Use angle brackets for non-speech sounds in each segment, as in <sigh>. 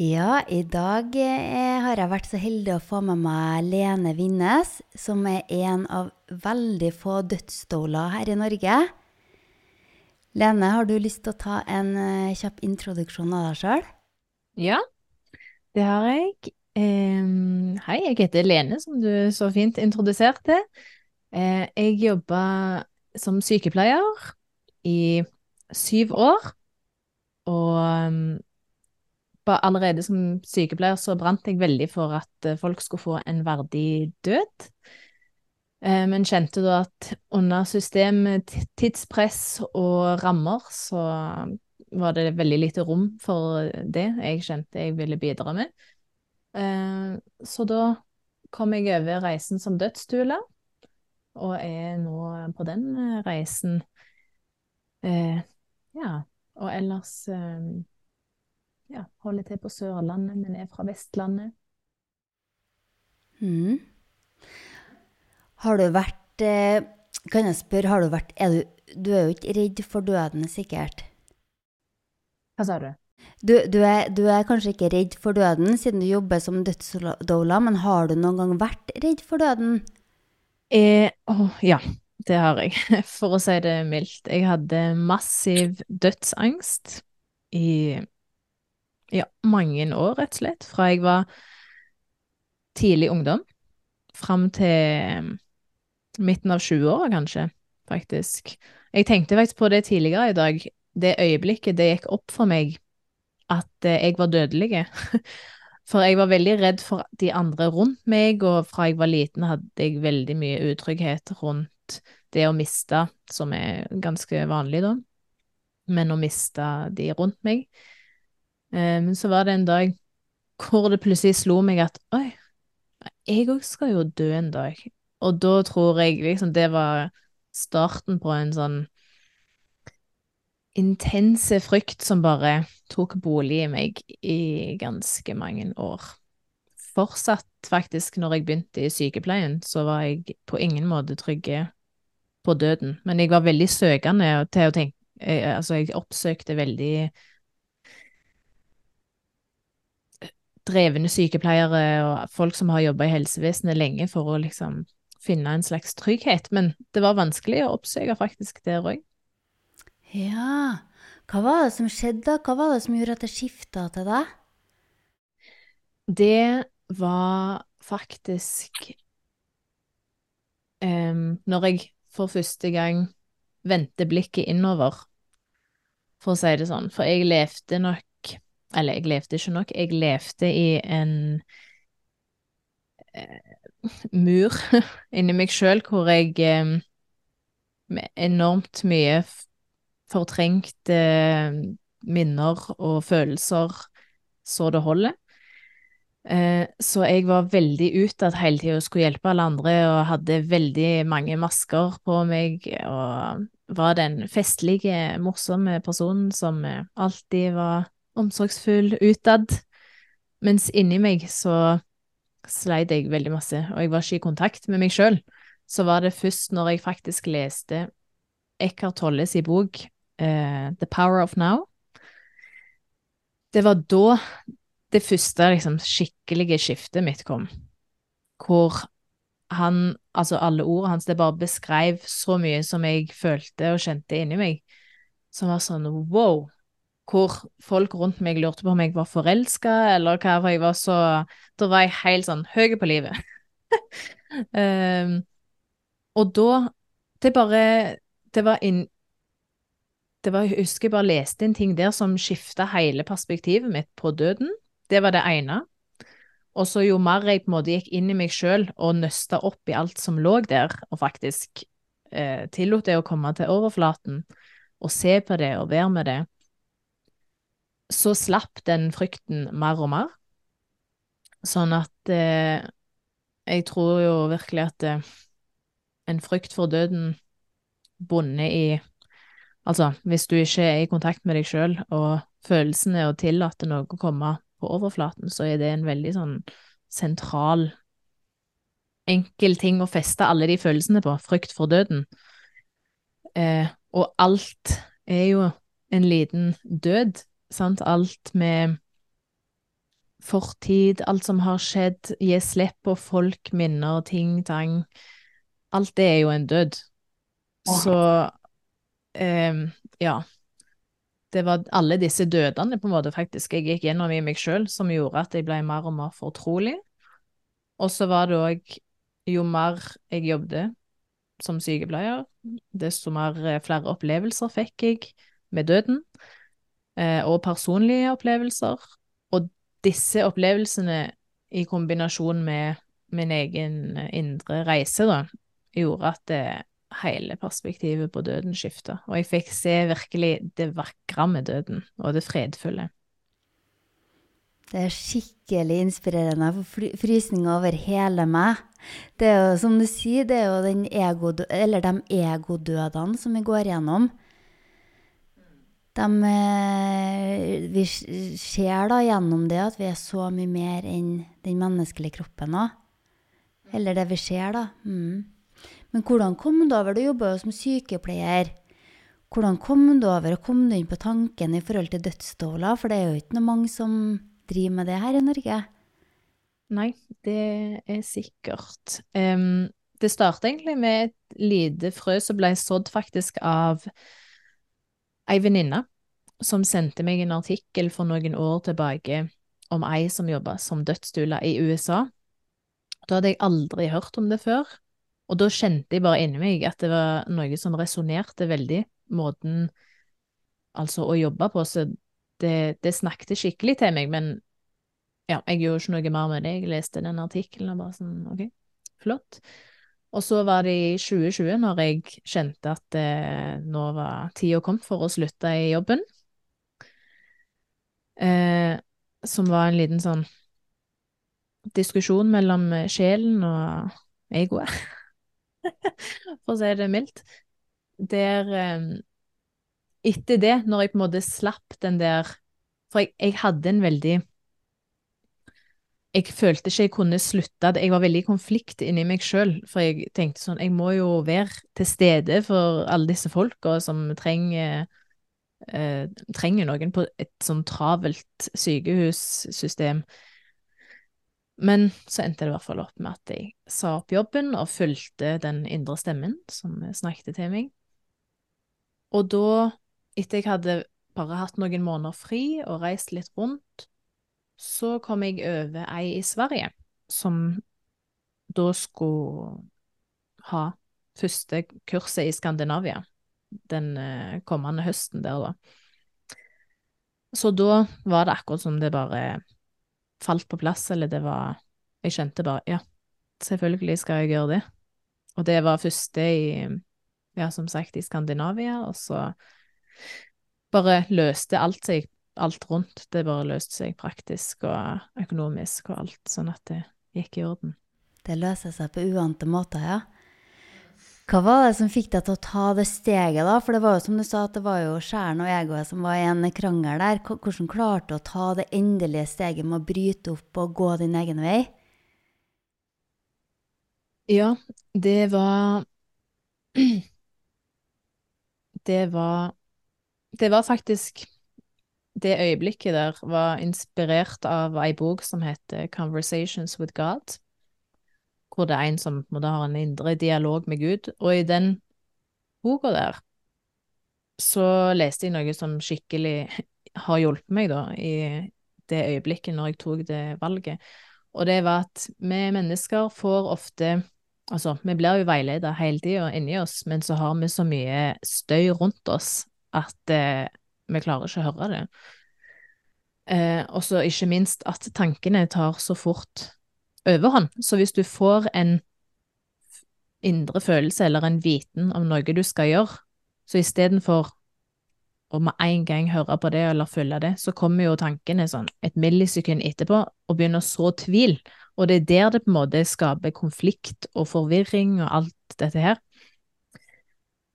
Ja, i dag eh, har jeg vært så heldig å få med meg Lene Vinnes, som er en av veldig få dødsstoler her i Norge. Lene, har du lyst til å ta en eh, kjapp introduksjon av deg sjøl? Ja, det har jeg. Um, hei, jeg heter Lene, som du så fint introduserte. Uh, jeg jobba som sykepleier i syv år, og ba, allerede som sykepleier så brant jeg veldig for at eh, folk skulle få en verdig død. Eh, men kjente da at under systemet, tidspress og rammer, så var det veldig lite rom for det jeg kjente jeg ville bidra med. Eh, så da kom jeg over reisen som dødsstule, og er nå på den reisen. Ja, og ellers ja, holder til på Sørlandet, men er fra Vestlandet. Mm. Har du vært eh, Kan jeg spørre, har du vært er du, du er jo ikke redd for døden, sikkert? Hva sa du? Du, du, er, du er kanskje ikke redd for døden siden du jobber som dødsdoula, men har du noen gang vært redd for døden? Eh, oh, ja, det har jeg, <laughs> for å si det mildt. Jeg hadde massiv dødsangst i ja, mange år, rett og slett, fra jeg var tidlig ungdom, fram til midten av 20-åra, kanskje, faktisk. Jeg tenkte faktisk på det tidligere i dag, det øyeblikket det gikk opp for meg at eh, jeg var dødelig. <laughs> For jeg var veldig redd for de andre rundt meg, og fra jeg var liten hadde jeg veldig mye utrygghet rundt det å miste, som er ganske vanlig da, men å miste de rundt meg. Eh, Men så var det en dag hvor det plutselig slo meg at oi, jeg òg skal jo dø en dag. Og da tror jeg liksom det var starten på en sånn intense frykt som bare tok bolig i meg i ganske mange år. Fortsatt faktisk når jeg begynte i sykepleien, så var jeg på ingen måte trygge på døden, men jeg var veldig søkende til å tenke, eh, altså jeg oppsøkte veldig drevne sykepleiere og folk som har jobba i helsevesenet lenge for å liksom finne en slags trygghet, men det var vanskelig å oppsøke faktisk der òg. Ja, hva var det som skjedde? Hva var det som gjorde at det skifta til deg? Det var faktisk um, når jeg for første gang vendte blikket innover, for å si det sånn. For jeg levde nok Eller jeg levde ikke nok, jeg levde i en eh, mur <laughs> inni meg sjøl hvor jeg em, med enormt mye fortrengte fortrengte minner og følelser så det holder. Eh, Så jeg var veldig utad hele tida og skulle hjelpe alle andre, og hadde veldig mange masker på meg, og var den festlige, morsomme personen som eh, alltid var omsorgsfull utad. Mens inni meg så sleit jeg veldig masse, og jeg var ikke i kontakt med meg sjøl. Så var det først når jeg faktisk leste Eckhart Tolles i bok uh, The Power of Now. Det var da det første liksom, skikkelige skiftet mitt kom, hvor han, altså alle ordene hans, det bare beskrev så mye som jeg følte og kjente inni meg, som var sånn wow, hvor folk rundt meg lurte på om jeg var forelska, eller hva, for jeg var så Da var jeg helt sånn høy på livet. um, <laughs> og da Det bare Det var inn det var, jeg husker jeg bare leste en ting der som skifta hele perspektivet mitt på døden. Det var det ene. Og så jo mer jeg på en måte gikk inn i meg sjøl og nøsta opp i alt som lå der, og faktisk eh, tillot det å komme til overflaten, og se på det og være med det, så slapp den frykten mer og mer. Sånn at eh, jeg tror jo virkelig at eh, en frykt for døden bundet i Altså, hvis du ikke er i kontakt med deg sjøl og følelsene og tillater noe å komme på overflaten, så er det en veldig sånn sentral, enkel ting å feste alle de følelsene på, frykt for døden. Eh, og alt er jo en liten død, sant, alt med fortid, alt som har skjedd, gi slipp på folk, minner, ting, tang. Alt det er jo en død. Så eh, ja. Det var alle disse dødene på en måte faktisk jeg gikk gjennom i meg sjøl, som gjorde at jeg ble mer og mer fortrolig. Og så var det òg Jo mer jeg jobbet som sykepleier, desto mer eh, flere opplevelser fikk jeg med døden, og personlige opplevelser. Og disse opplevelsene i kombinasjon med min egen eh, indre reise, da, gjorde at det, hele perspektivet på døden skifta. Og jeg fikk se virkelig det vakre med døden, og det fredfulle. Det er skikkelig inspirerende. Jeg får frysninger over hele meg. Det er jo, som du sier, det er jo ego, de egodødene som vi går gjennom. De, eh, vi ser da gjennom det at vi er så mye mer enn den menneskelige kroppen òg. Eller det vi ser, da. Mm. Men hvordan kom du over? Du jobba jo som sykepleier. Hvordan kom du over, og kom du inn på tanken i forhold til dødsståler? For det er jo ikke noe mange som driver med det her i Norge? Nei, det er sikkert. Um, det starta egentlig med et lite frø som ble sådd faktisk av ei venninne som sendte meg en artikkel for noen år tilbake om ei som jobba som dødsstula i USA. Da hadde jeg aldri hørt om det før, og da kjente jeg bare inni meg at det var noe som resonnerte veldig, måten altså å jobbe på. Så det, det snakket skikkelig til meg, men ja, jeg gjorde ikke noe mer med det. Jeg leste den artikkelen og bare sånn, OK, flott. Og så var det i 2020, når jeg kjente at eh, nå var tida kommet for å slutte i jobben, eh, som var en liten sånn diskusjon mellom sjelen og egoet, <laughs> for å si det mildt, der eh, etter det, når jeg på en måte slapp den der For jeg, jeg hadde en veldig Jeg følte ikke jeg kunne slutte. Jeg var veldig i konflikt inni meg sjøl, for jeg tenkte sånn Jeg må jo være til stede for alle disse folka som trenger eh, trenger noen på et sånn travelt sykehussystem. Men så endte det i hvert fall opp med at jeg sa opp jobben og fulgte den indre stemmen som snakket til meg. Og da etter jeg hadde bare hatt noen måneder fri og reist litt rundt, så kom jeg over ei i Sverige som da skulle ha første kurset i Skandinavia den eh, kommende høsten der, da. Så da var det akkurat som det bare falt på plass, eller det var Jeg kjente bare ja, selvfølgelig skal jeg gjøre det. Og det var første i, ja, som sagt, i Skandinavia, og så bare løste alt seg, alt rundt. Det bare løste seg praktisk og økonomisk og alt, sånn at det gikk i orden. Det løser seg på uante måter, ja. Hva var det som fikk deg til å ta det steget, da? For det var jo som du sa, at det var jo sjelen og egoet som var i en krangel der. Hvordan klarte du å ta det endelige steget med å bryte opp og gå din egen vei? Ja, det var <clears throat> Det var det var faktisk Det øyeblikket der var inspirert av ei bok som heter Conversations with God, hvor det er en som må ha en indre dialog med Gud. Og i den boka der så leste jeg noe som skikkelig <laughs> har hjulpet meg, da, i det øyeblikket når jeg tok det valget. Og det var at vi mennesker får ofte Altså, vi blir jo veiledet hele tida inni oss, men så har vi så mye støy rundt oss at eh, vi klarer ikke å høre det. Eh, og så ikke minst at tankene tar så fort overhånd. Så hvis du får en indre følelse eller en viten om noe du skal gjøre, så istedenfor å med en gang høre på det eller følge det, så kommer jo tankene sånn et millisekund etterpå og begynner å så tvil. Og det er der det på en måte skaper konflikt og forvirring og alt dette her.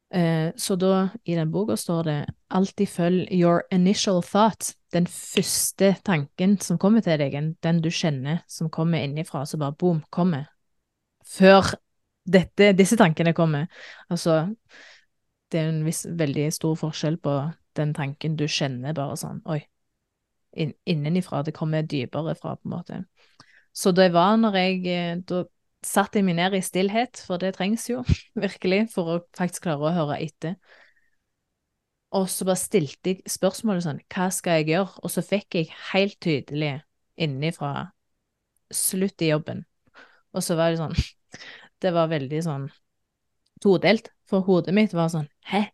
Eh, så da, i den boka, står det alltid følg your initial thought, den første tanken som kommer til deg, den du kjenner som kommer innifra, så bare boom, kommer. Før dette, disse tankene kommer. Altså, det er en viss, veldig stor forskjell på den tanken du kjenner bare sånn, oi, inn, innenifra. Det kommer dypere fra, på en måte. Så det var når jeg eh, Da satte jeg meg ned i stillhet, for det trengs jo <laughs> virkelig for å faktisk klare å høre etter. Og så bare stilte jeg spørsmålet sånn, hva skal jeg gjøre? Og så fikk jeg helt tydelig innifra slutt i jobben. Og så var det sånn <laughs> Det var veldig sånn todelt, for hodet mitt var sånn Hæ?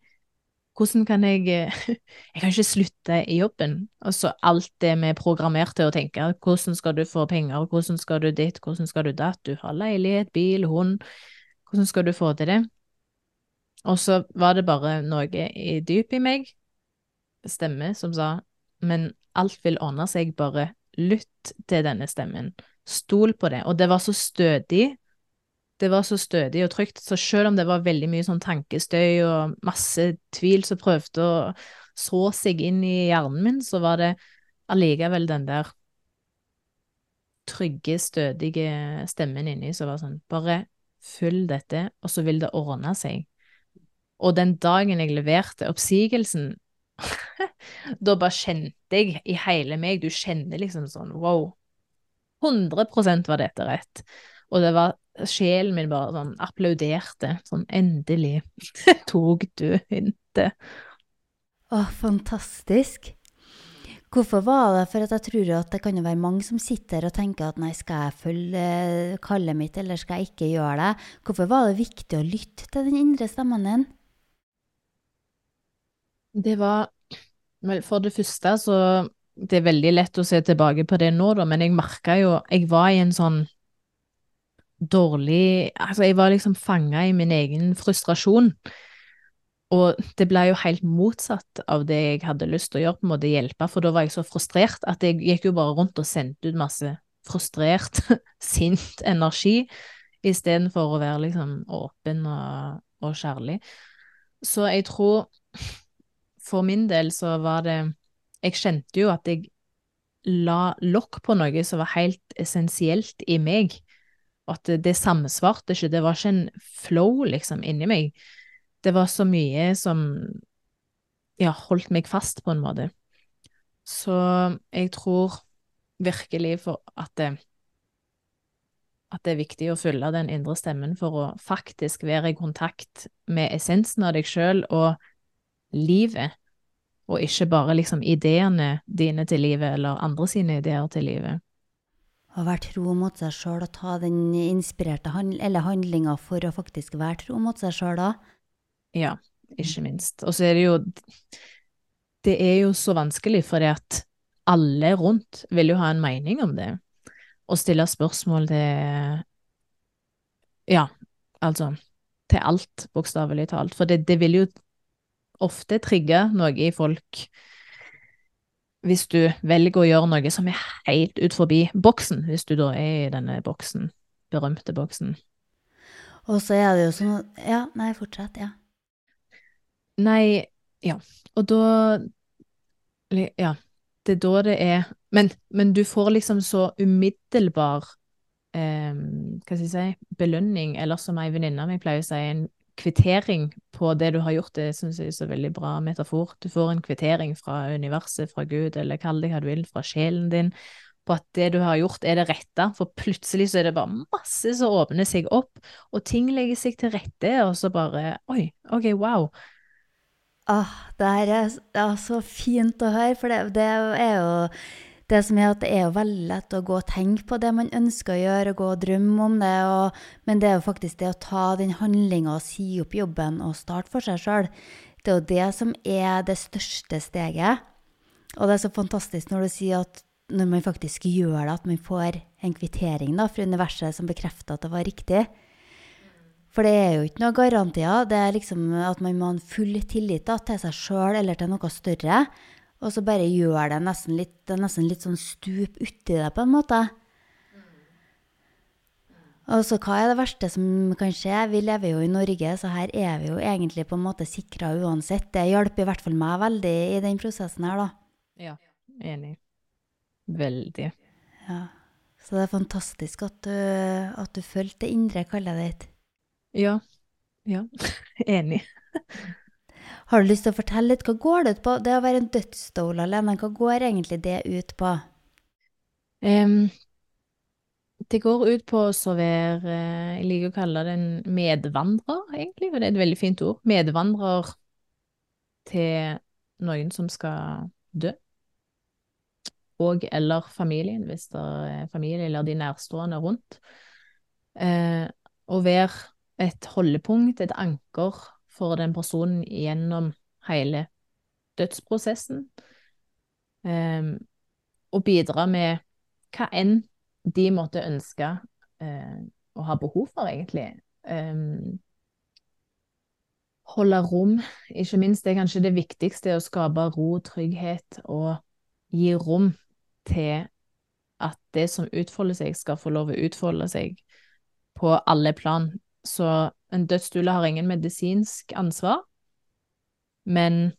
Hvordan kan jeg <laughs> Jeg kan ikke slutte i jobben. Og så alt det vi er programmert til å tenke. Hvordan skal du få penger? Hvordan skal du ditt? Hvordan skal du datt? Du har leilighet, bil, hund. Hvordan skal du få til det? Og så var det bare noe i dypet i meg, stemme, som sa men alt vil ordne seg, bare lytt til denne stemmen. Stol på det. Og det var så stødig det var så stødig og trygt, så selv om det var veldig mye sånn tankestøy og masse tvil som prøvde å så seg inn i hjernen min, så var det allikevel den der trygge, stødige stemmen inni som var sånn Bare følg dette, og så vil det ordne seg. Og den dagen jeg leverte oppsigelsen, <laughs> da bare kjente jeg i hele meg Du kjenner liksom sånn wow. 100% var dette rett. Og det var sjelen min bare sånn applauderte. Sånn endelig <laughs> tok du hintet. Å, fantastisk. Hvorfor var det? For jeg tror at det kan være mange som sitter og tenker at nei, skal jeg følge kallet mitt, eller skal jeg ikke gjøre det? Hvorfor var det viktig å lytte til den indre stemmen din? Det var Vel, for det første så Det er veldig lett å se tilbake på det nå, da, men jeg merka jo Jeg var i en sånn dårlig Altså, jeg var liksom fanga i min egen frustrasjon. Og det ble jo helt motsatt av det jeg hadde lyst til å gjøre, på en måte hjelpe, for da var jeg så frustrert at jeg gikk jo bare rundt og sendte ut masse frustrert, <laughs> sint energi, istedenfor å være liksom åpen og, og kjærlig. Så jeg tror for min del så var det Jeg kjente jo at jeg la lokk på noe som var helt essensielt i meg at det samsvarte ikke, det var ikke en flow, liksom, inni meg. Det var så mye som ja, holdt meg fast, på en måte. Så jeg tror virkelig for at det, at det er viktig å følge den indre stemmen for å faktisk være i kontakt med essensen av deg sjøl og livet, og ikke bare liksom ideene dine til livet eller andre sine ideer til livet å være tro mot seg sjøl og ta den inspirerte hand eller handlinga for å faktisk være tro mot seg sjøl da. Ja, ikke minst. Og så er det jo Det er jo så vanskelig, fordi at alle rundt vil jo ha en mening om det. Og stille spørsmål til Ja, altså Til alt, bokstavelig talt. For det, det vil jo ofte trigge noe i folk hvis du velger å gjøre noe som er helt ut forbi boksen, hvis du da er i denne boksen, berømte boksen. Og så er det jo sånn Ja, nei, fortsett. Ja. Nei, ja. Og da Ja. Det er da det er Men, men du får liksom så umiddelbar eh, Hva skal jeg si belønning, eller som ei venninne av meg pleier å si, en kvittering på det du har gjort, det syns jeg er så veldig bra metafor. Du får en kvittering fra universet, fra Gud, eller kall det hva du vil, fra sjelen din, på at det du har gjort, er det rette. For plutselig så er det bare masse som åpner seg opp, og ting legger seg til rette, og så bare Oi, OK, wow. Ah, det her er så fint å høre, for det, det er jo det som er at det er jo veldig lett å gå og tenke på det man ønsker å gjøre, og gå og drømme om det, og, men det er jo faktisk det å ta den handlinga og si opp jobben og starte for seg sjøl. Det er jo det som er det største steget. Og det er så fantastisk når du sier at når man faktisk gjør det, at man får en kvittering da, fra universet som bekrefter at det var riktig. For det er jo ikke noen garantier. Det er liksom at man må ha en full tillit da, til seg sjøl eller til noe større. Og så bare gjør det nesten litt, det nesten litt sånn stup uti det, på en måte. Og så hva er det verste som kan skje? Vi lever jo i Norge, så her er vi jo egentlig på en måte sikra uansett. Det hjelper i hvert fall meg veldig i den prosessen her, da. Ja, enig. Veldig. Ja. Så det er fantastisk at du, at du følte det indre kallet ditt. Ja. Ja. <laughs> enig. Har du lyst til å fortelle litt, hva går det ut på? Det å være en dødsdoula, Lene, hva går egentlig det ut på? Um, det går ut på å være Jeg liker å kalle det en medvandrer, egentlig, for det er et veldig fint ord. Medvandrer til noen som skal dø. Og eller familien, hvis det er familie eller de nærstående rundt. Eh, å være et holdepunkt, et anker for den personen gjennom hele dødsprosessen. Um, og bidra med hva enn de måtte ønske uh, og ha behov for, egentlig. Um, holde rom, ikke minst. Det er kanskje det viktigste, å skape ro, trygghet og gi rom til at det som utfolder seg, skal få lov å utfolde seg på alle plan. Så en dødsstule har ingen medisinsk ansvar, men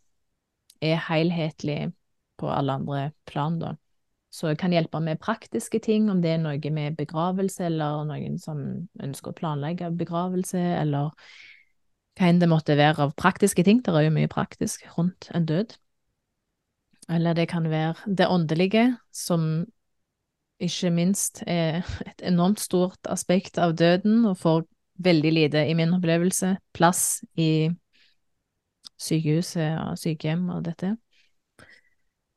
er helhetlig på alle andre plan, da. Så jeg kan hjelpe med praktiske ting, om det er noe med begravelse, eller noen som ønsker å planlegge begravelse, eller hva enn det måtte være av praktiske ting. Det er jo mye praktisk rundt en død. Eller det kan være det åndelige, som ikke minst er <laughs> et enormt stort aspekt av døden, og får veldig lite, i min opplevelse, plass i sykehuset og sykehjem og dette.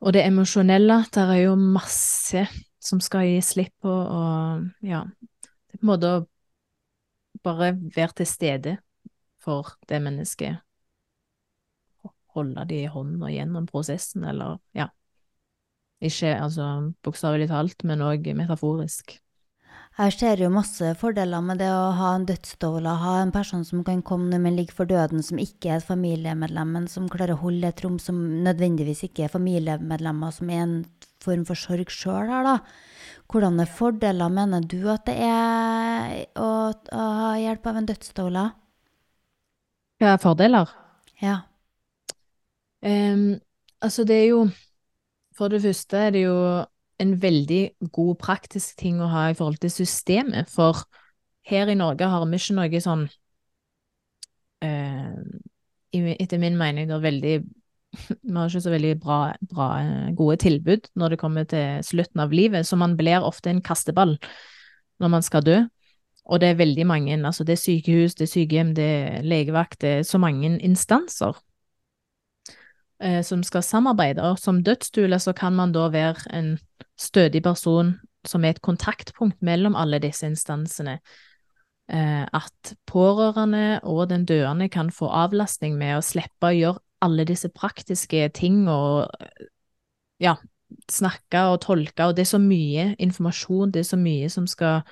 Og det emosjonelle, der er jo masse som skal gi slipp på, og ja Det er på en måte å bare være til stede for det mennesket. Holde det i hånda gjennom prosessen, eller ja. Ikke altså bokstavelig talt, men òg metaforisk. Jeg ser jo masse fordeler med det å ha en dødsdoula, ha en person som kan komme når man ligger for døden, som ikke er et familiemedlem, men som klarer å holde et rom som nødvendigvis ikke er familiemedlemmer, som er en form for sorg sjøl her, da. Hvordan er fordeler mener du at det er å, å ha hjelp av en dødsdoula? Hva er fordeler? Ja. Um, altså, det er jo For det første er det jo en veldig god praktisk ting å ha i forhold til systemet, for her i Norge har vi ikke noe sånn eh, Etter min mening da veldig <laughs> Vi har ikke så veldig bra, bra, gode tilbud når det kommer til slutten av livet, så man blir ofte en kasteball når man skal dø. Og det er veldig mange, altså det er sykehus, det er sykehjem, det er legevakt, det er så mange instanser eh, som skal samarbeide. Og som dødsstule så kan man da være en stødig person som er et kontaktpunkt mellom alle disse instansene. Eh, at pårørende og den døende kan få avlastning med å slippe å gjøre alle disse praktiske ting og ja, snakke og tolke, og det er så mye informasjon, det er så mye som skal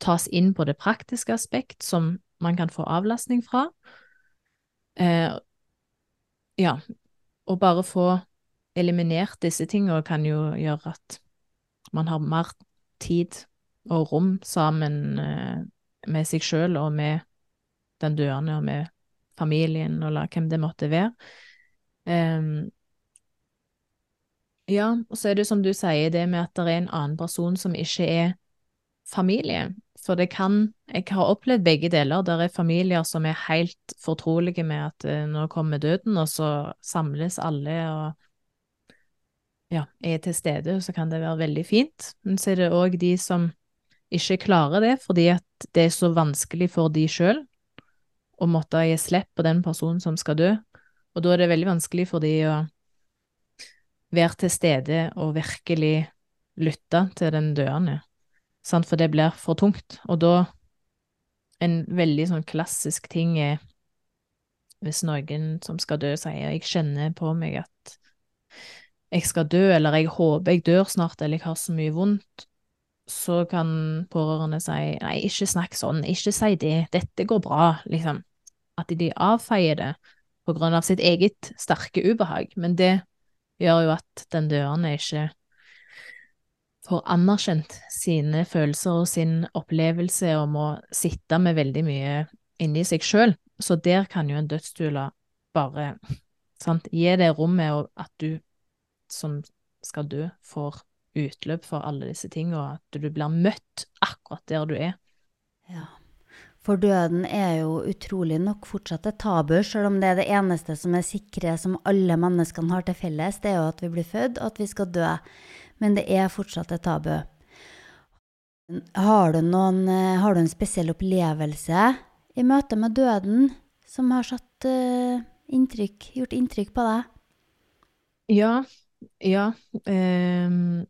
tas inn på det praktiske aspekt, som man kan få avlastning fra. Eh, ja, og bare få eliminert disse tingene kan jo gjøre at man har mer tid og rom sammen eh, med seg sjøl og med den døende og med familien eller hvem det måtte være. Um, ja, og så er det som du sier, det med at det er en annen person som ikke er familie. For det kan Jeg har opplevd begge deler. Der er familier som er helt fortrolige med at uh, nå kommer døden, og så samles alle og ja, er til stede, og så kan det være veldig fint. Men så er det òg de som ikke klarer det, fordi at det er så vanskelig for de sjøl å måtte gi slipp på den personen som skal dø. Og da er det veldig vanskelig for de å være til stede og virkelig lytte til den døende, sant? for det blir for tungt. Og da En veldig sånn klassisk ting er hvis noen som skal dø, sier 'jeg kjenner på meg at jeg skal dø, eller jeg håper jeg dør snart, eller jeg har så mye vondt, så kan pårørende si nei, ikke snakk sånn, ikke si det, dette går bra, liksom. At de avfeier det på grunn av sitt eget sterke ubehag, men det gjør jo at den døende ikke får anerkjent sine følelser og sin opplevelse om å sitte med veldig mye inni seg sjøl. Så der kan jo en dødsdula bare sant, gi det rommet at du som skal dø, får utløp for alle disse tingene, og at du blir møtt akkurat der du er. Ja. For døden er jo utrolig nok fortsatt et tabu, selv om det er det eneste som er sikre som alle menneskene har til felles, det er jo at vi blir født, og at vi skal dø. Men det er fortsatt et tabu. Har du, noen, eh, har du en spesiell opplevelse i møte med døden som har satt uh, inntrykk, gjort inntrykk på deg? Ja. Ja. Um,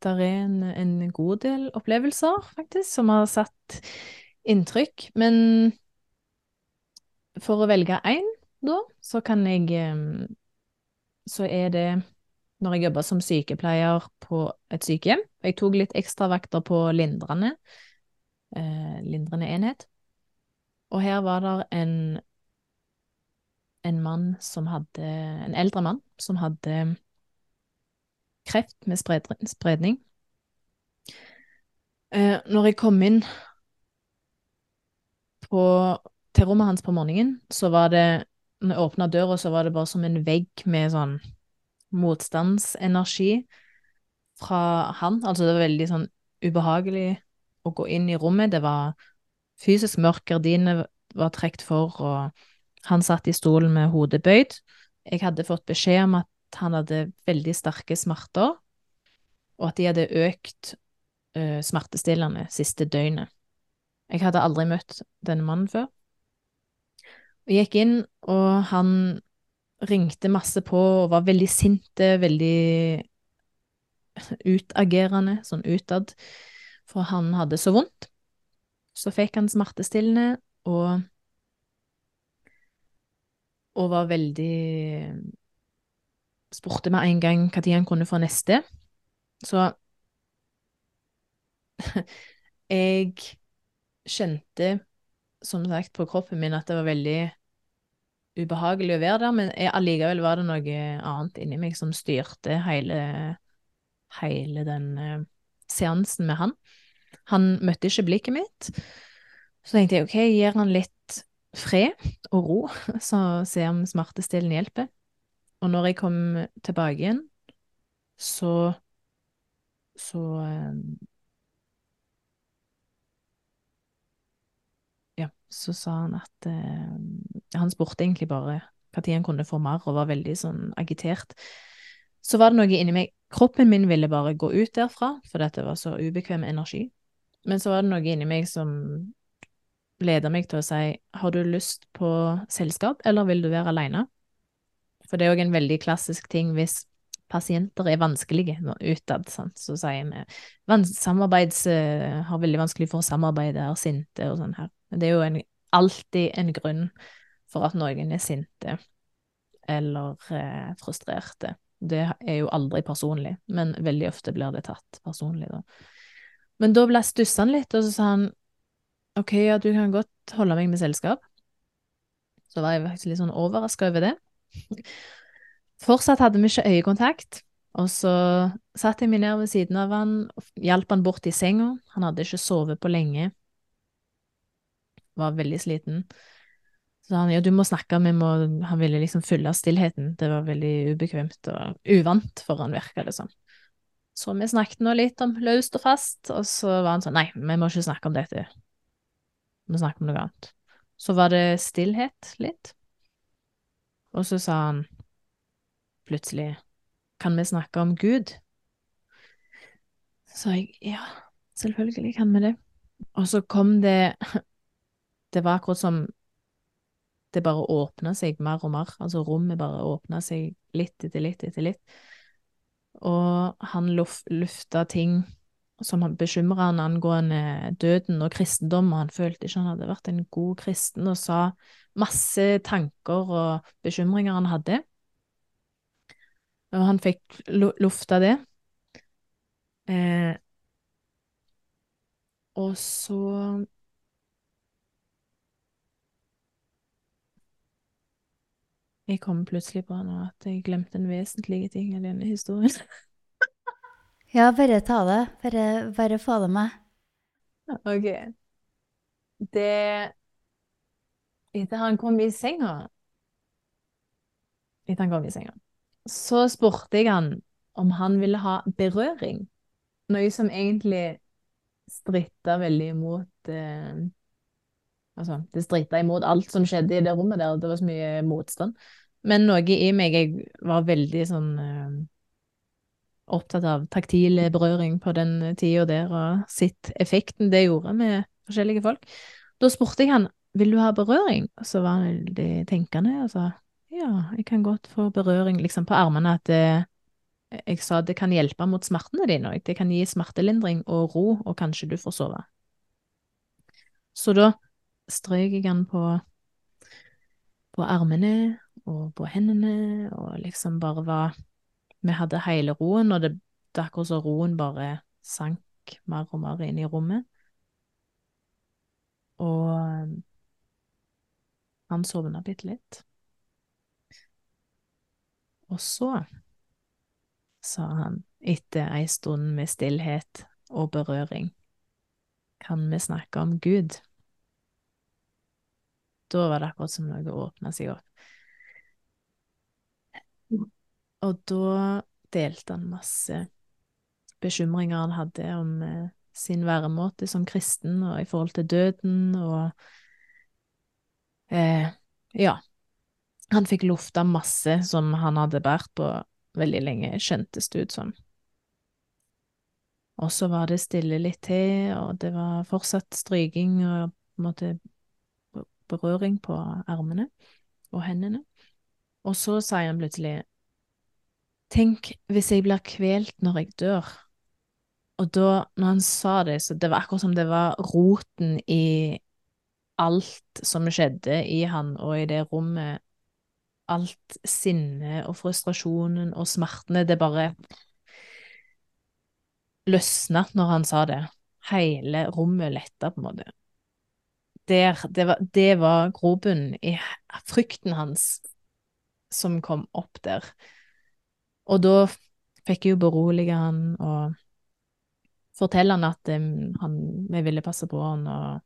der er en, en, god del opplevelser, faktisk, som har satt inntrykk. Men for å velge én, da, så kan jeg um, Så er det når jeg jobba som sykepleier på et sykehjem. Jeg tok litt ekstravakter på lindrende, eh, lindrende enhet. Og her var det en, en mann som hadde En eldre mann som hadde kreft med spredning. Eh, når jeg kom inn på, til rommet hans på morgenen, så var det Når jeg åpna døra, så var det bare som en vegg med sånn motstandsenergi fra han. Altså, det var veldig sånn ubehagelig å gå inn i rommet. Det var fysisk mørkt, gardinene var trukket for, og han satt i stolen med hodet bøyd. Jeg hadde fått beskjed om at han hadde veldig sterke smerter, og at de hadde økt uh, smertestillende siste døgnet. Jeg hadde aldri møtt denne mannen før. Jeg gikk inn, og han ringte masse på og var veldig sinte, veldig utagerende, sånn utad, for han hadde så vondt. Så fikk han smertestillende og og var veldig Spurte med en gang når han kunne få neste. Så <laughs> jeg kjente, som sagt, på kroppen min at det var veldig ubehagelig å være der, men allikevel var det noe annet inni meg som styrte hele, hele den uh, seansen med han. Han møtte ikke blikket mitt. Så tenkte jeg OK, gir han litt fred og ro, <laughs> så ser om smertestillende hjelper. Og når jeg kom tilbake igjen, så så um, Ja, så sa han at uh, Han spurte egentlig bare når han kunne få mer, og var veldig sånn agitert. Så var det noe inni meg Kroppen min ville bare gå ut derfra, for dette var så ubekvem energi. Men så var det noe inni meg som leda meg til å si har du lyst på selskap, eller vil du være aleine? For det er òg en veldig klassisk ting hvis pasienter er vanskelige utad, sant? så sier vi samarbeids, uh, har veldig vanskelig for å samarbeide, er sinte og sånn her. Det er jo en, alltid en grunn for at noen er sinte eller eh, frustrerte. Det er jo aldri personlig, men veldig ofte blir det tatt personlig, da. Men da ble stussa han litt, og så sa han OK, ja, du kan godt holde meg med selskap. Så var jeg faktisk litt sånn overraska over det. Fortsatt hadde vi ikke øyekontakt, og så satte jeg meg ned ved siden av han, hjalp han bort i senga, han hadde ikke sovet på lenge, var veldig sliten. Så han ja, du må snakke, vi må Han ville liksom fylle stillheten. Det var veldig ubekvemt og uvant for han, virka det som. Så vi snakket nå litt om løst og fast, og så var han sånn nei, vi må ikke snakke om dette. Vi snakker om noe annet. Så var det stillhet litt, og så sa han plutselig kan vi snakke om Gud? Så sa jeg ja, selvfølgelig kan vi det. Og så kom det <laughs> Det var akkurat som det bare åpna seg mer og mer. Altså rommet bare åpna seg litt etter litt etter litt. Og han lufta ting som bekymra han angående døden og kristendom, og han følte ikke han hadde vært en god kristen, og sa masse tanker og bekymringer han hadde. Og han fikk lufta det. Eh, og så Jeg kom plutselig på nå at jeg glemte en vesentlig ting i denne historien. <laughs> ja, bare ta det. Bare, bare få det med. OK. Det Etter han kom i senga Etter han kom i senga, så spurte jeg han om han ville ha berøring. Noe som egentlig stritta veldig imot eh, Altså, det stritta imot alt som skjedde i det rommet der, det var så mye motstand. Men noe i meg, jeg var veldig sånn eh, opptatt av taktil berøring på den tida der, og sett effekten det gjorde med forskjellige folk. Da spurte jeg han vil du ha berøring, og så var han veldig tenkende og sa ja, jeg kan godt få berøring liksom på armene, at det, jeg sa det kan hjelpe mot smertene dine òg, det kan gi smertelindring og ro, og kanskje du får sove. Så da strøk jeg han på, på armene og på hendene, og liksom bare var Vi hadde hele roen, og det, det er akkurat som roen bare sank mer og mer inn i rommet. Og han sovna bitte litt. Og så sa han etter ei stund med stillhet og berøring, kan vi snakke om Gud? Da var det akkurat som noe åpna seg opp. Og da delte han masse bekymringer han hadde om eh, sin væremåte som kristen, og i forhold til døden, og eh, Ja. Han fikk lufta masse som han hadde båret på veldig lenge, kjentes det ut som. Og så var det stille litt til, og det var fortsatt stryking og på en måte berøring på armene og hendene. Og så sa han plutselig, tenk hvis jeg blir kvelt når jeg dør. Og da, når han sa det, så det var akkurat som det var roten i alt som skjedde i han og i det rommet. Alt sinnet og frustrasjonen og smertene, det bare løsna når han sa det. Hele rommet letta, på en måte. Der, det var, det var grobunnen i frykten hans som kom opp der. Og da fikk jeg jo berolige han og fortelle han at han, vi ville passe på han og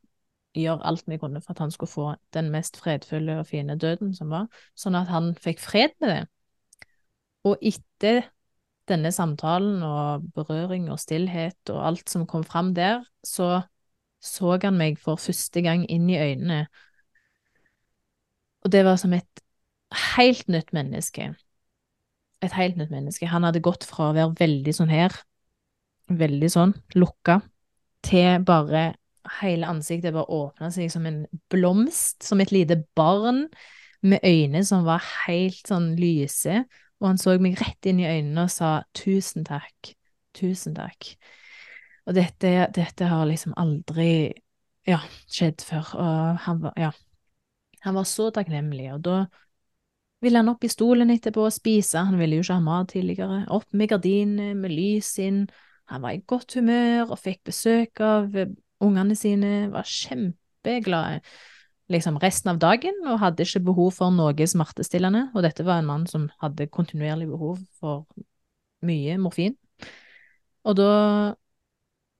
gjøre alt vi kunne for at han skulle få den mest fredfulle og fine døden som var, sånn at han fikk fred med det. Og etter denne samtalen og berøring og stillhet og alt som kom fram der, så så han meg for første gang inn i øynene, og det var som et helt nytt menneske. Et helt nytt menneske. Han hadde gått fra å være veldig sånn her, veldig sånn, lukka, til bare hele ansiktet bare åpna seg som en blomst, som et lite barn, med øyne som var helt sånn lyse, og han så meg rett inn i øynene og sa tusen takk, tusen takk. Og dette, dette har liksom aldri, ja, skjedd før, og han var, ja, han var så takknemlig, og da ville han opp i stolen etterpå og spise, han ville jo ikke ha mat tidligere, opp med gardinene, med lys inn, han var i godt humør og fikk besøk av ungene sine, var kjempeglade liksom resten av dagen og hadde ikke behov for noe smertestillende, og dette var en mann som hadde kontinuerlig behov for mye morfin. Og da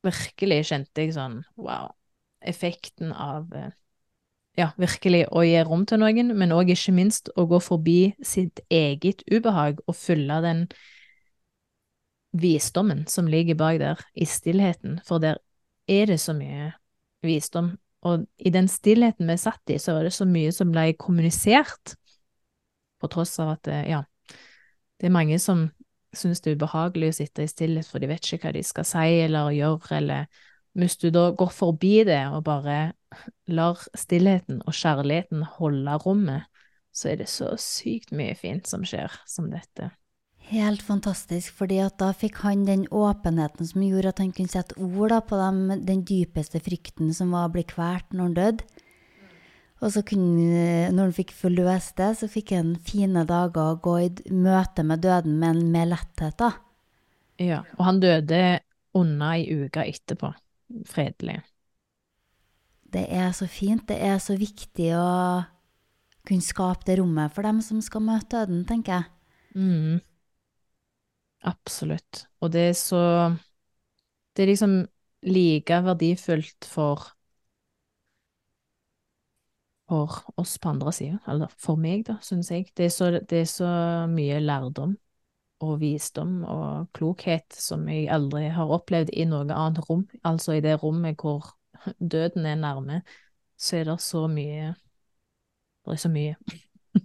virkelig kjente jeg sånn wow, effekten av ja, virkelig å gi rom til noen, men òg ikke minst å gå forbi sitt eget ubehag og fylle den visdommen som ligger bak der, i stillheten, for der er det så mye visdom. Og i den stillheten vi satt i, så var det så mye som ble kommunisert, på tross av at, ja, det er mange som synes det er ubehagelig å sitte i stillhet, for de vet ikke hva de skal si eller gjøre, eller hvis du da går forbi det og bare lar stillheten og kjærligheten holde rommet, så er det så sykt mye fint som skjer som dette. Helt fantastisk, fordi da fikk han den åpenheten som gjorde at han kunne sette ord på dem, den dypeste frykten som var å bli kvalt når han døde. Og så kunne, når han fikk forløst det, så fikk han fine dager å gå i møte med døden, men med letthet, da. Ja, og han døde under ei uke etterpå fredelig. Det er så fint. Det er så viktig å kunne skape det rommet for dem som skal møte døden, tenker jeg. Mm. Absolutt. Og det er så Det er liksom like verdifullt for for oss på andre sida, eller for meg, da, syns jeg. Det er, så, det er så mye lærdom og visdom og klokhet som jeg aldri har opplevd i noe annet rom. Altså i det rommet hvor <laughs> døden er nærme, så er det så mye Det er så mye. <laughs>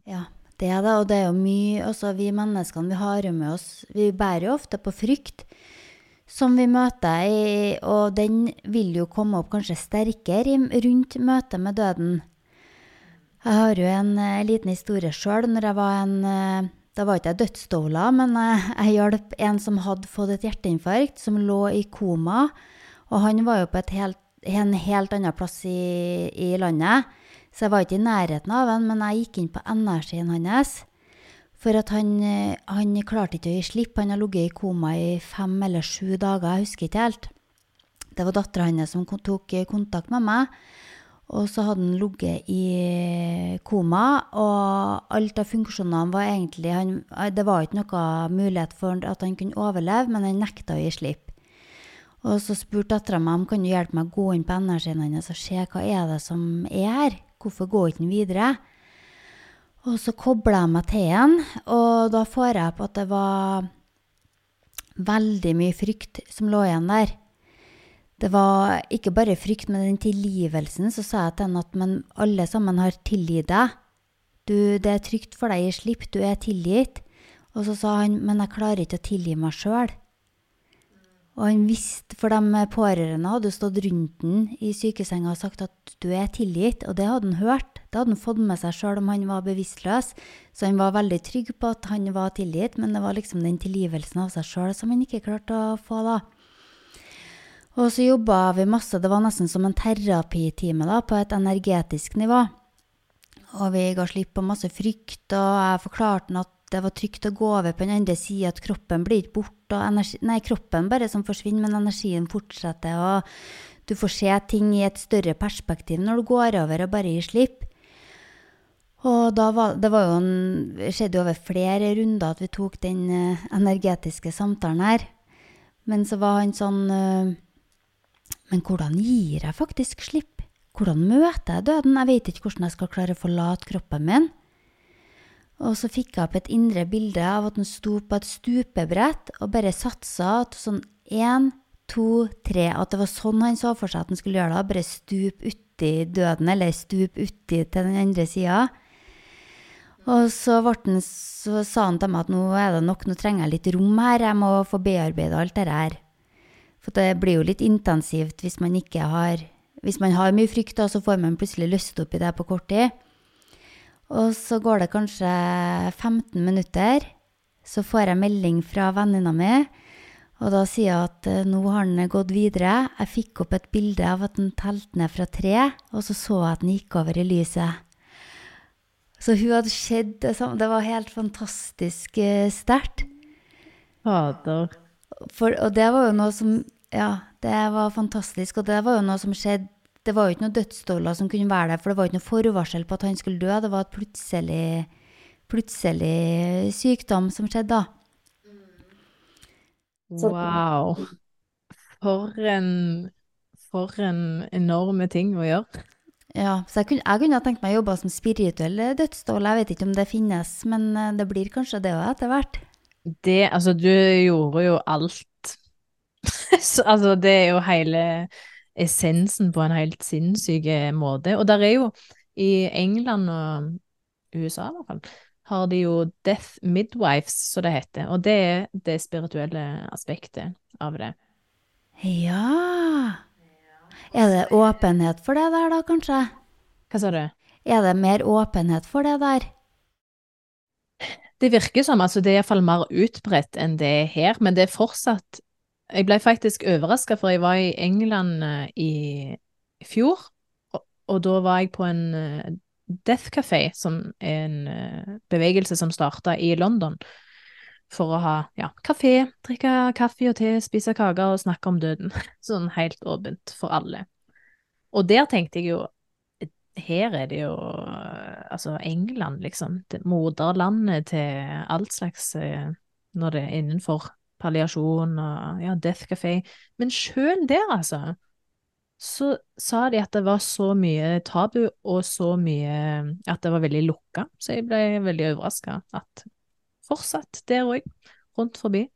Ja, det er det, og det er jo mye Altså, vi menneskene, vi har jo med oss Vi bærer jo ofte på frykt som vi møter, og den vil jo komme opp kanskje sterkere rundt møtet med døden. Jeg har jo en uh, liten historie sjøl. Når jeg var en uh, Da var ikke jeg dødsdoula, men uh, jeg hjalp en som hadde fått et hjerteinfarkt, som lå i koma. Og han var jo på helt, en helt annen plass i, i landet. Så jeg var ikke i nærheten av han, men jeg gikk inn på energien hans. For at han, han klarte ikke å gi slipp. Han har ligget i koma i fem eller sju dager, jeg husker ikke helt. Det var dattera hans som tok kontakt med meg. Og så hadde han ligget i koma, og alt av funksjonene var egentlig han, Det var ikke noe mulighet for at han kunne overleve, men han nekta å gi slipp. Og så spurte dattera meg om kan du hjelpe meg å gå inn på energien hans og se hva er det som er her. Hvorfor går ikke han videre? Og så kobla jeg meg til han, og da får jeg på at det var veldig mye frykt som lå igjen der. Det var ikke bare frykt, men den tilgivelsen. Så sa jeg til henne at men alle sammen har tilgitt deg. Du, det er trygt for deg gi slipp, du er tilgitt. Og så sa han men jeg klarer ikke å tilgi meg sjøl. Og han visste, for de pårørende hadde stått rundt den i sykesenga og sagt at du er tilgitt, og det hadde han hørt. Det hadde han fått med seg sjøl om han var bevisstløs. Så han var veldig trygg på at han var tilgitt, men det var liksom den tilgivelsen av seg sjøl som han ikke klarte å få, da. Og så jobba vi masse, det var nesten som en terapitime da, på et energetisk nivå. Og vi ga slipp på masse frykt, og jeg forklarte han at det var trygt å gå over på den andre sida, at kroppen blir ikke borte. Energi, nei, kroppen bare som forsvinner, men energien fortsetter. Og du får se ting i et større perspektiv når du går over og bare gir slipp. Og da var, det var jo en, skjedde over flere runder at vi tok den uh, energetiske samtalen her. Men så var han sånn uh, Men hvordan gir jeg faktisk slipp? Hvordan møter jeg døden? Jeg vet ikke hvordan jeg skal klare å forlate kroppen min. Og så fikk jeg opp et indre bilde av at han sto på et stupebrett og bare satsa til sånn én, to, tre At det var sånn han så for seg at han skulle gjøre det. Bare stup uti døden, eller stup uti til den andre sida. Og så, den, så, sa han til meg at nå er det nok, nå trenger jeg litt rom her, jeg må få bearbeida alt dette her. For det blir jo litt intensivt hvis man ikke har Hvis man har mye frykt, da, så får man plutselig lyst opp i det på kort tid. Og så går det kanskje 15 minutter, så får jeg melding fra venninna mi. Og da sier jeg at uh, nå har han gått videre. Jeg fikk opp et bilde av at han telte ned fra tre, og så så jeg at han gikk over i lyset. Så hun hadde sett det samme. Det var helt fantastisk uh, sterkt. Fader. Og det var jo noe som Ja, det var fantastisk. Og det var jo noe som skjedde det var jo ikke noen dødsstoler som kunne være der, for det var ikke noe forvarsel på at han skulle dø. Det var et plutselig, plutselig sykdom som skjedde da. Wow. For en, for en enorme ting å gjøre. Ja, så jeg kunne, jeg kunne ha tenkt meg å jobbe som spirituell dødsstål. Jeg vet ikke om det finnes, men eh, det blir kanskje det òg etter hvert. Det, altså, du gjorde jo alt. <laughs> så, altså, det er jo hele essensen på en helt sinnssyk måte. Og der er jo, i England og USA i hvert fall, har de jo Death Midwives, som det heter. Og det er det spirituelle aspektet av det. Ja Er det åpenhet for det der, da, kanskje? Hva sa du? Er det mer åpenhet for det der? Det virker som altså det er iallfall mer utbredt enn det er her, men det er fortsatt jeg ble faktisk overraska, for jeg var i England uh, i fjor, og, og, da var jeg på en uh, Death Café, som er en uh, bevegelse som starta i London, for å ha ja, kafé, drikke kaffe og te, spise kaker og snakke om døden. <laughs> Sånn helt åpent for alle. Og der tenkte jeg jo her er det jo altså England, liksom. Moderlandet til alt slags når det er innenfor palliasjon og ja, Death Café. Men sjøl der, altså, så sa de at det var så mye tabu og så mye At det var veldig lukka. Så jeg ble veldig overraska at fortsatt der òg. rundt forbi.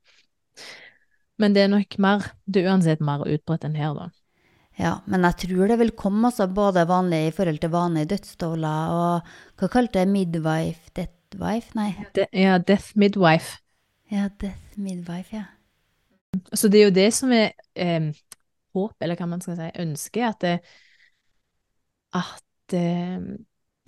Men det er nok mer, det er uansett mer utbredt enn her, da. Ja, men jeg tror det vil komme også både vanlig i forhold til vanlige dødsstoler og hva kalte det midwife? Deathwife? Nei. De, ja, death midwife. Ja, death midwife, ja. Så det er jo det som er eh, håp, eller hva man skal si, ønske, at det, at eh,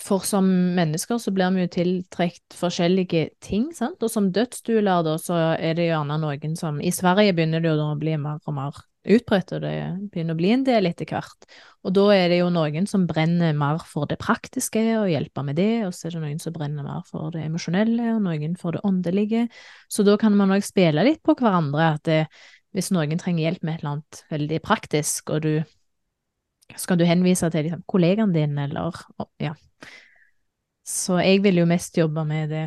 for som mennesker så blir vi jo tiltrukket forskjellige ting, sant, og som dødsstueler da, så er det gjerne noen som I Sverige begynner det jo da å bli mer og mer utbredt, og det begynner å bli en del etter hvert. Og da er det jo noen som brenner mer for det praktiske og hjelper med det, og så er det noen som brenner mer for det emosjonelle, og noen for det åndelige. Så da kan man òg spille litt på hverandre, at det, hvis noen trenger hjelp med et eller annet veldig praktisk, og du skal du henvise til liksom, kollegaen din, eller ja. Så jeg vil jo mest jobbe med det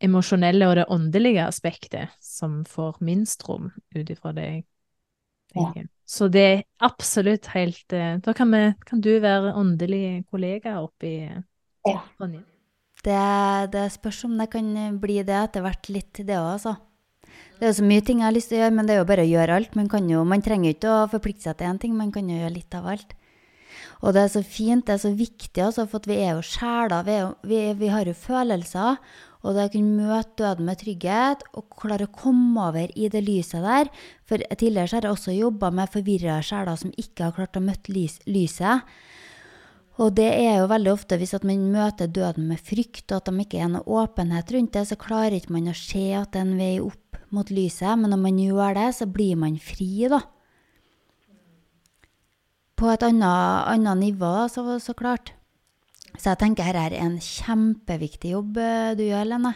emosjonelle og det åndelige aspektet, som får minst rom ut ifra det jeg tenker. Ja. Så det er absolutt helt eh, Da kan, vi, kan du være åndelig kollega oppi ja. Ronja. Det, det spørs om det kan bli det etter hvert litt, det òg, altså. Det er jo så mye ting jeg har lyst til å gjøre, men det er jo bare å gjøre alt. Man, jo, man trenger ikke å forplikte seg til én ting, man kan jo gjøre litt av alt. Og det er så fint, det er så viktig, altså, for vi er jo sjeler. Vi, vi, vi, har jo følelser. Og det å kunne møte døden med trygghet og klare å komme over i det lyset der For tidligere har jeg også jobba med forvirra sjeler som ikke har klart å møte lys, lyset. Og det er jo veldig ofte hvis at man møter døden med frykt, og at de ikke er noe åpenhet rundt det, så klarer ikke man å se at det er en vei opp mot lyset, men når man gjør det, så blir man fri, da. På et annet, annet nivå, så, så, klart. Så jeg tenker her er en kjempeviktig jobb eh, du gjør, Lene.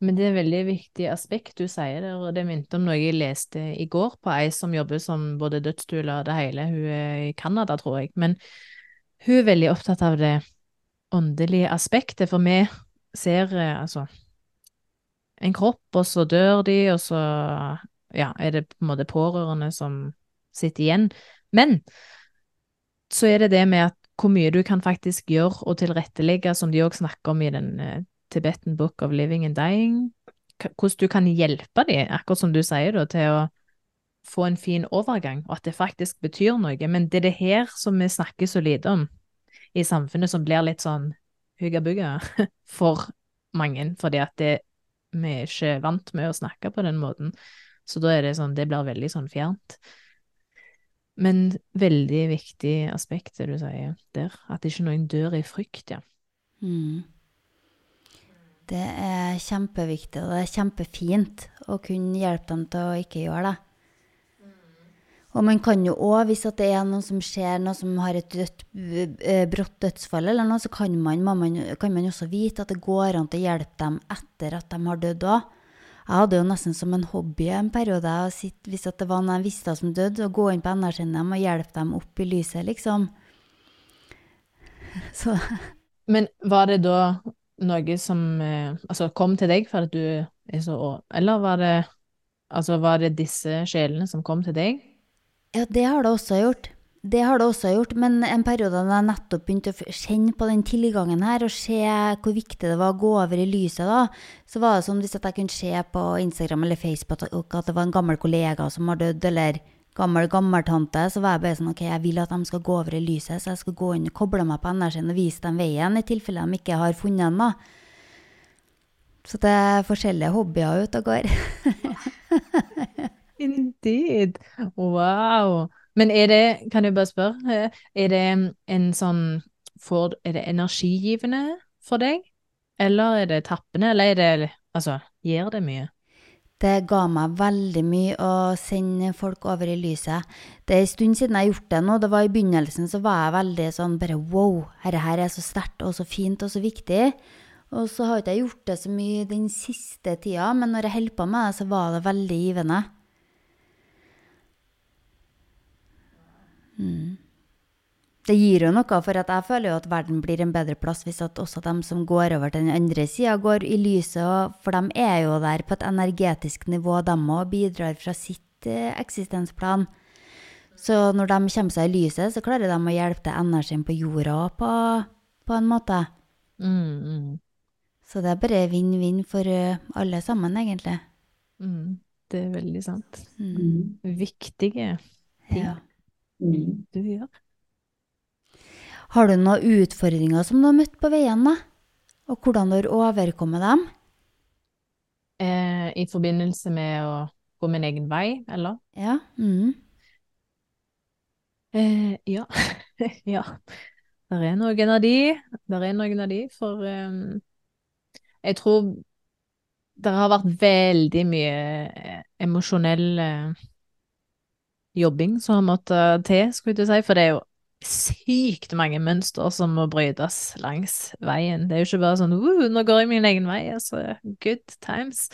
Men det er et veldig viktig aspekt du sier der, og det minte om noe jeg leste i går på ei som jobber som både dødsstue og det hele. Hun er i Canada, tror jeg. Men hun er veldig opptatt av det åndelige aspektet, for vi ser eh, altså en kropp, og så dør de, og så ja, er det på en måte pårørende som sitter igjen. Men så er det det med at hvor mye du kan faktisk gjøre og tilrettelegge, som de òg snakker om i den uh, Tibetan Book of Living and Dying, hvordan du kan hjelpe dem, akkurat som du sier, da, til å få en fin overgang, og at det faktisk betyr noe. Men det er det her som vi snakker så lite om i samfunnet, som blir litt sånn hugga-bugga <laughs> for mange, fordi at det vi er ikke vant med å snakke på den måten. Så da er det sånn, det blir veldig sånn fjernt. Men veldig viktig aspekt, det du sier der, at ikke noen dør i frykt, ja. Mm. Det er kjempeviktig, og det er kjempefint å kunne hjelpe dem til å ikke gjøre det. Og man kan jo òg, hvis det er noe som skjer, noe som har et dødt, eh, brått dødsfall, eller noe, så kan man, man, kan man også vite at det går an til å hjelpe dem etter at de har dødd òg. Jeg hadde jo nesten som en hobby en periode sitt, hvis det var noen jeg visste som døde, å gå inn på energien dem og hjelpe dem opp i lyset, liksom. <laughs> Så Men var det da noe som eh, altså kom til deg for at du er så Eller var det, altså, var det disse sjelene som kom til deg? Ja, det har det også gjort. Det har det også gjort, men en periode da jeg nettopp begynte å kjenne på den tilgangen her, og se hvor viktig det var å gå over i lyset, da, så var det som hvis jeg kunne se på Instagram eller Facebook at det var en gammel kollega som har dødd, eller gammel gammeltante, så var jeg bare sånn OK, jeg vil at de skal gå over i lyset, så jeg skal gå inn og koble meg på energien og vise dem veien, i tilfelle de ikke har funnet den, da. Så det er forskjellige hobbyer ute og går. <laughs> Indeed. Wow. Men er det, kan jeg bare spørre, er det en sånn for, Er det energigivende for deg? Eller er det tappende, eller er det Altså, gir det mye? Det ga meg veldig mye å sende folk over i lyset. Det er en stund siden jeg har gjort det nå. Det var I begynnelsen så var jeg veldig sånn bare wow, dette her er så sterkt og så fint og så viktig. Og så har ikke jeg gjort det så mye den siste tida, men når jeg holdt på med det, så var det veldig givende. Mm. Det gir jo noe, for jeg føler jo at verden blir en bedre plass hvis at også de som går over til den andre sida, går i lyset. For de er jo der på et energetisk nivå, de òg, bidrar fra sitt eh, eksistensplan. Så når de kommer seg i lyset, så klarer de å hjelpe til energien på jorda på, på en måte. Mm, mm. Så det er bare vinn-vinn for uh, alle sammen, egentlig. Mm. Det er veldig sant. Mm. Viktige ting Ja. Mm. du gjør. Har du noen utfordringer som du har møtt på veien, da? Og hvordan du har overkommet dem? Eh, I forbindelse med å gå min egen vei, eller? Ja. Mm. Eh, ja. <laughs> ja. Der er noen av de. Der er noen av de, for um, jeg tror det har vært veldig mye emosjonelle emosjonell eh, jobbing som har måttet til, skulle jeg si, for det er jo sykt mange mønster som må brytes langs veien. Det er jo ikke bare sånn uh, nå går jeg min egen vei, altså good times.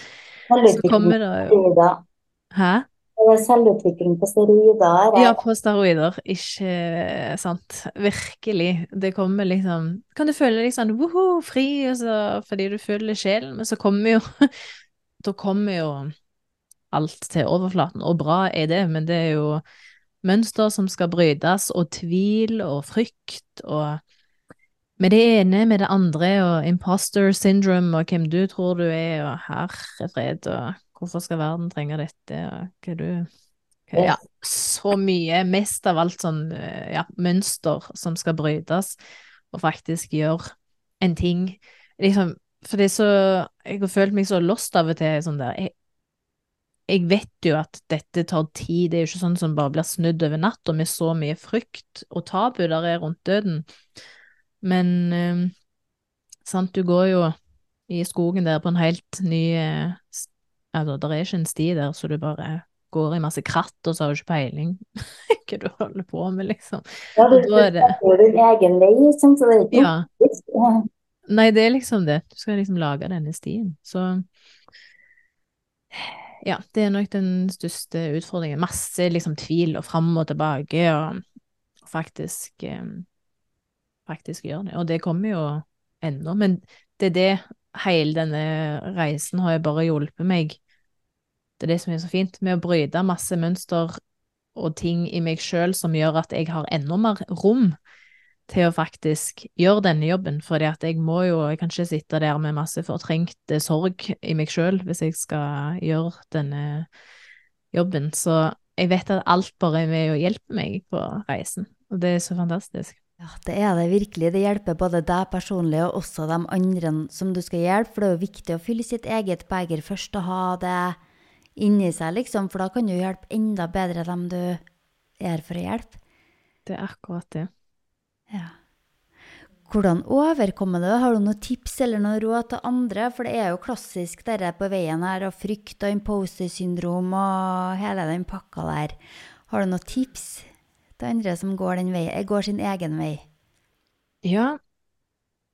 Så kommer det jo Hæ? Det er selvutvikling på steroider. Ja, på steroider. Ikke sant. Virkelig. Det kommer liksom Kan du føle deg sånn woho, fri, så, fordi du føler sjelen, men så kommer jo <laughs> Da kommer jo alt til overflaten, og bra er det, men det er jo mønster som skal brytes, og tvil og frykt og med det ene, med det andre, og imposter syndrome, og hvem du tror du er, og herrefred, og hvorfor skal verden trenge dette, og hva du hva, Ja, så mye. Mest av alt sånn eh, ja, mønster som skal brytes, og faktisk gjøre en ting. Liksom, for det er så Jeg har følt meg så lost av og til, sånn der jeg, jeg vet jo at dette tar tid, det er jo ikke sånn som bare blir snudd over natta med så mye frykt og tabu der er rundt døden. Men eh, sant, du går jo i skogen der på en helt ny eh, Altså, der er ikke en sti der, så du bare går i masse kratt, og så har du ikke peiling <laughs> hva du holder på med, liksom. Ja, du, da er det går din egen vei, liksom, så det er ikke ja. Nei, det er liksom det. Du skal liksom lage denne stien. Så ja, det er nok den største utfordringen. Masse liksom tvil og fram og tilbake, og faktisk eh, faktisk gjøre det. Og det kommer jo ennå, men det er det hele denne reisen har jo bare hjulpet meg. Det er det som er så fint, med å bryte masse mønster og ting i meg sjøl som gjør at jeg har enda mer rom til å faktisk gjøre denne jobben, fordi at jeg må jo, jeg kan ikke sitte der med masse fortrengt eh, sorg i meg sjøl hvis jeg skal gjøre denne jobben. Så jeg vet at alt bare er med å hjelpe meg på reisen, og det er så fantastisk. Ja, det er det virkelig. Det hjelper både deg personlig og også de andre som du skal hjelpe. For det er jo viktig å fylle sitt eget beger først og ha det inni seg, liksom. For da kan du hjelpe enda bedre dem du er for å hjelpe. Det er akkurat det. Ja. Hvordan overkommer det? Har du noen tips eller noen råd til andre? For det er jo klassisk dette på veien her, og frykt og imposter-syndrom og hele den pakka der. Har du noen tips til andre som går, den vei, går sin egen vei? Ja,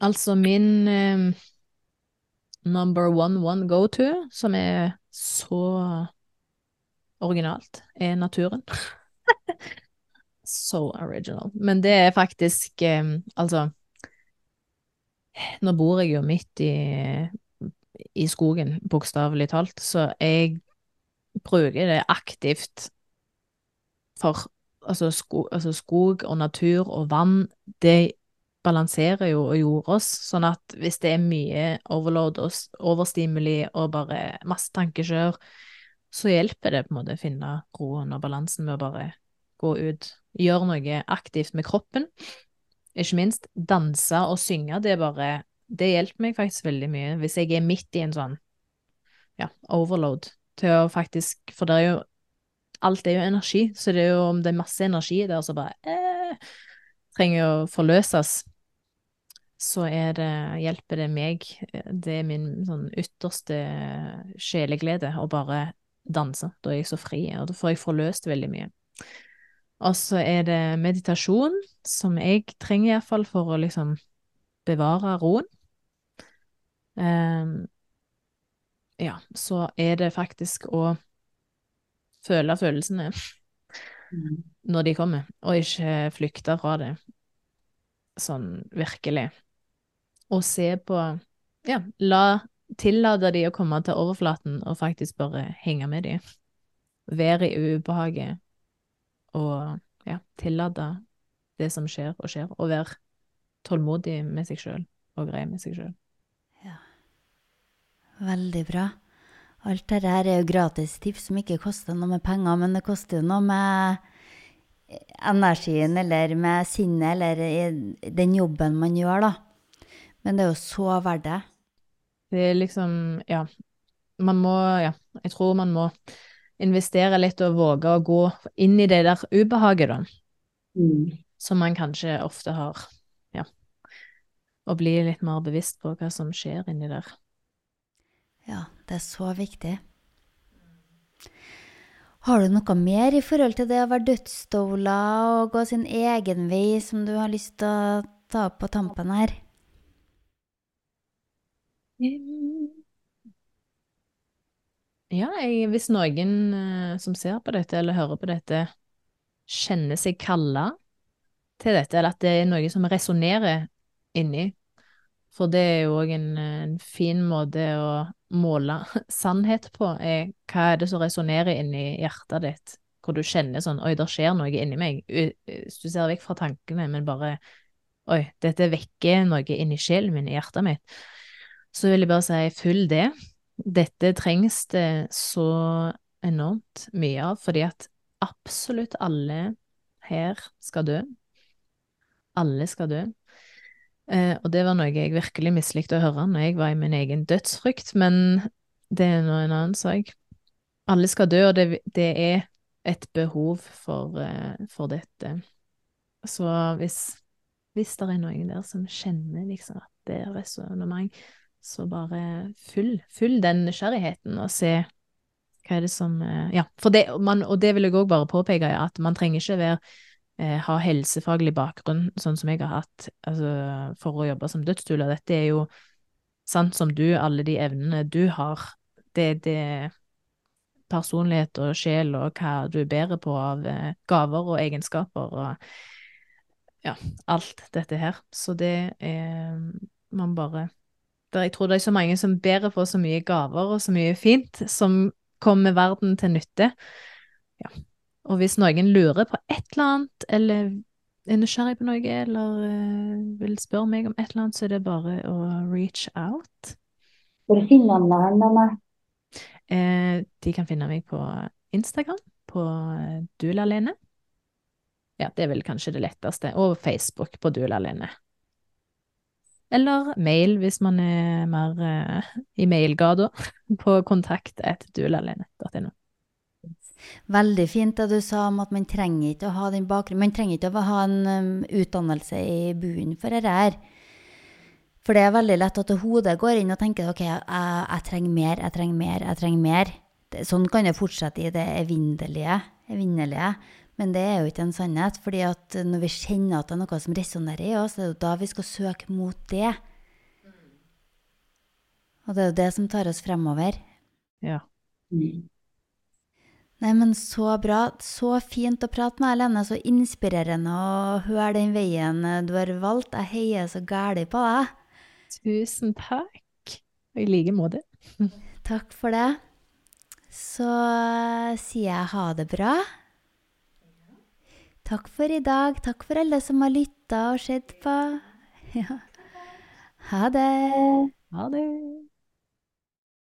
altså min um, number one one go-to, som er så originalt, er naturen. <laughs> so original. Men det er faktisk eh, Altså, nå bor jeg jo midt i, i skogen, bokstavelig talt, så jeg bruker det aktivt for altså, sko, altså skog og natur og vann, det balanserer jo og gjorde oss, sånn at hvis det er mye overload og overstimuli og bare masse tankekjør, så hjelper det på en måte å finne roen og balansen med å bare gå ut, gjøre noe aktivt med kroppen, ikke minst danse og synge, det er bare, det hjelper meg faktisk veldig mye hvis jeg er midt i en sånn, ja, overload, til å faktisk, for det er jo alt er jo energi, så det er jo om det er masse energi der som bare eh, trenger å forløses, så det, hjelper det meg. Det er min sånn ytterste sjeleglede å bare danse. Da er jeg så fri, og da får jeg forløst veldig mye. Og så er det meditasjon, som jeg trenger iallfall for å liksom bevare roen. Um, ja, så er det faktisk å føle følelsene Mm. når de kommer, og ikke flykte fra det. Sånn virkelig. Og se på Ja, la Tillate de å komme til overflaten og faktisk bare henge med de. Være i ubehaget og ja, tillate det som skjer og skjer, og være tålmodig med seg sjøl og grei med seg sjøl. Veldig bra. Alt dette her er jo gratis tips som ikke koster noe med penger, men det koster jo noe med energien eller med sinnet eller i den jobben man gjør, da. Men det er jo så verdt det. Det er liksom, ja, man må, ja, jeg tror man må investere litt og våge å gå inn i det der ubehaget, da, Mm. som man kanskje ofte har, ja, og bli litt mer bevisst på hva som skjer inni der. Ja, det er så viktig. Har du noe mer i forhold til det å være dødsstola og gå sin egen vei som du har lyst til å ta opp på tampen her? Ja, jeg, hvis noen eh, som ser på dette eller hører på dette, kjenner seg kalla til dette, eller at det er noe som resonnerer inni, for det er jo òg en, en fin måte å måle <laughs> sannhet på, er hva er det som resonnerer inni hjertet ditt, hvor du kjenner sånn oi, det skjer noe inni meg, hvis du ser vekk fra tankene, men bare oi, dette vekker noe inni sjelen min, i hjertet mitt, så vil jeg bare si følg det. Dette trengs det så enormt mye av, fordi at absolutt alle her skal dø. Alle skal dø. Eh, og det var noe jeg virkelig mislikte å høre når jeg var i min egen dødsfrykt, men det er nå en annen sak. Alle skal dø, og det, det er et behov for, eh, for dette. Så hvis, hvis det er noen der som kjenner liksom at det er resonnement, så bare fyll, fyll den nysgjerrigheten og se hva er det som eh, Ja, for det, man, og det vil jeg òg bare påpeke, at man trenger ikke være eh, ha helsefaglig bakgrunn, sånn som jeg har hatt, altså, for å jobbe som dødsstula. Dette er jo sant som du, alle de evnene du har. Det det personlighet og sjel og hva du er bedre på av eh, gaver og egenskaper og ja, alt dette her. Så det er man bare der Jeg tror det er så mange som bærer på så mye gaver og så mye fint som kommer verden til nytte. Ja. Og hvis noen lurer på et eller annet, eller er nysgjerrig på noe, eller uh, vil spørre meg om et eller annet, så er det bare å reach out. Hvor finner man deg? Eh, de kan finne meg på Instagram, på eh, Dulalene. Ja, det er vel kanskje det letteste. Og Facebook på Dulalene. Eller mail, hvis man er mer eh, i mailgata, <laughs> på kontakt Veldig fint det du sa om at man trenger ikke å ha den bakgrunnen. Man trenger ikke å ha en um, utdannelse i bunnen for dette her. For det er veldig lett at hodet går inn og tenker ok, jeg, jeg trenger mer, jeg trenger mer, jeg trenger mer. Sånn kan det fortsette i det evinnelige, evinnelige. Men det er jo ikke en sannhet. fordi at når vi kjenner at det er noe som resonnerer i oss, det er jo da vi skal søke mot det. Og det er jo det som tar oss fremover. Ja. Mm. Nei, men så bra. Så fint å prate med deg, Lene. Så inspirerende å høre den veien du har valgt. Jeg heier så gæli på deg. Tusen takk. Og i like måte. Takk for det. Så sier jeg ha det bra. Takk for i dag. Takk for alle som har lytta og sett på. <laughs> Ja. Ha det. Ha det.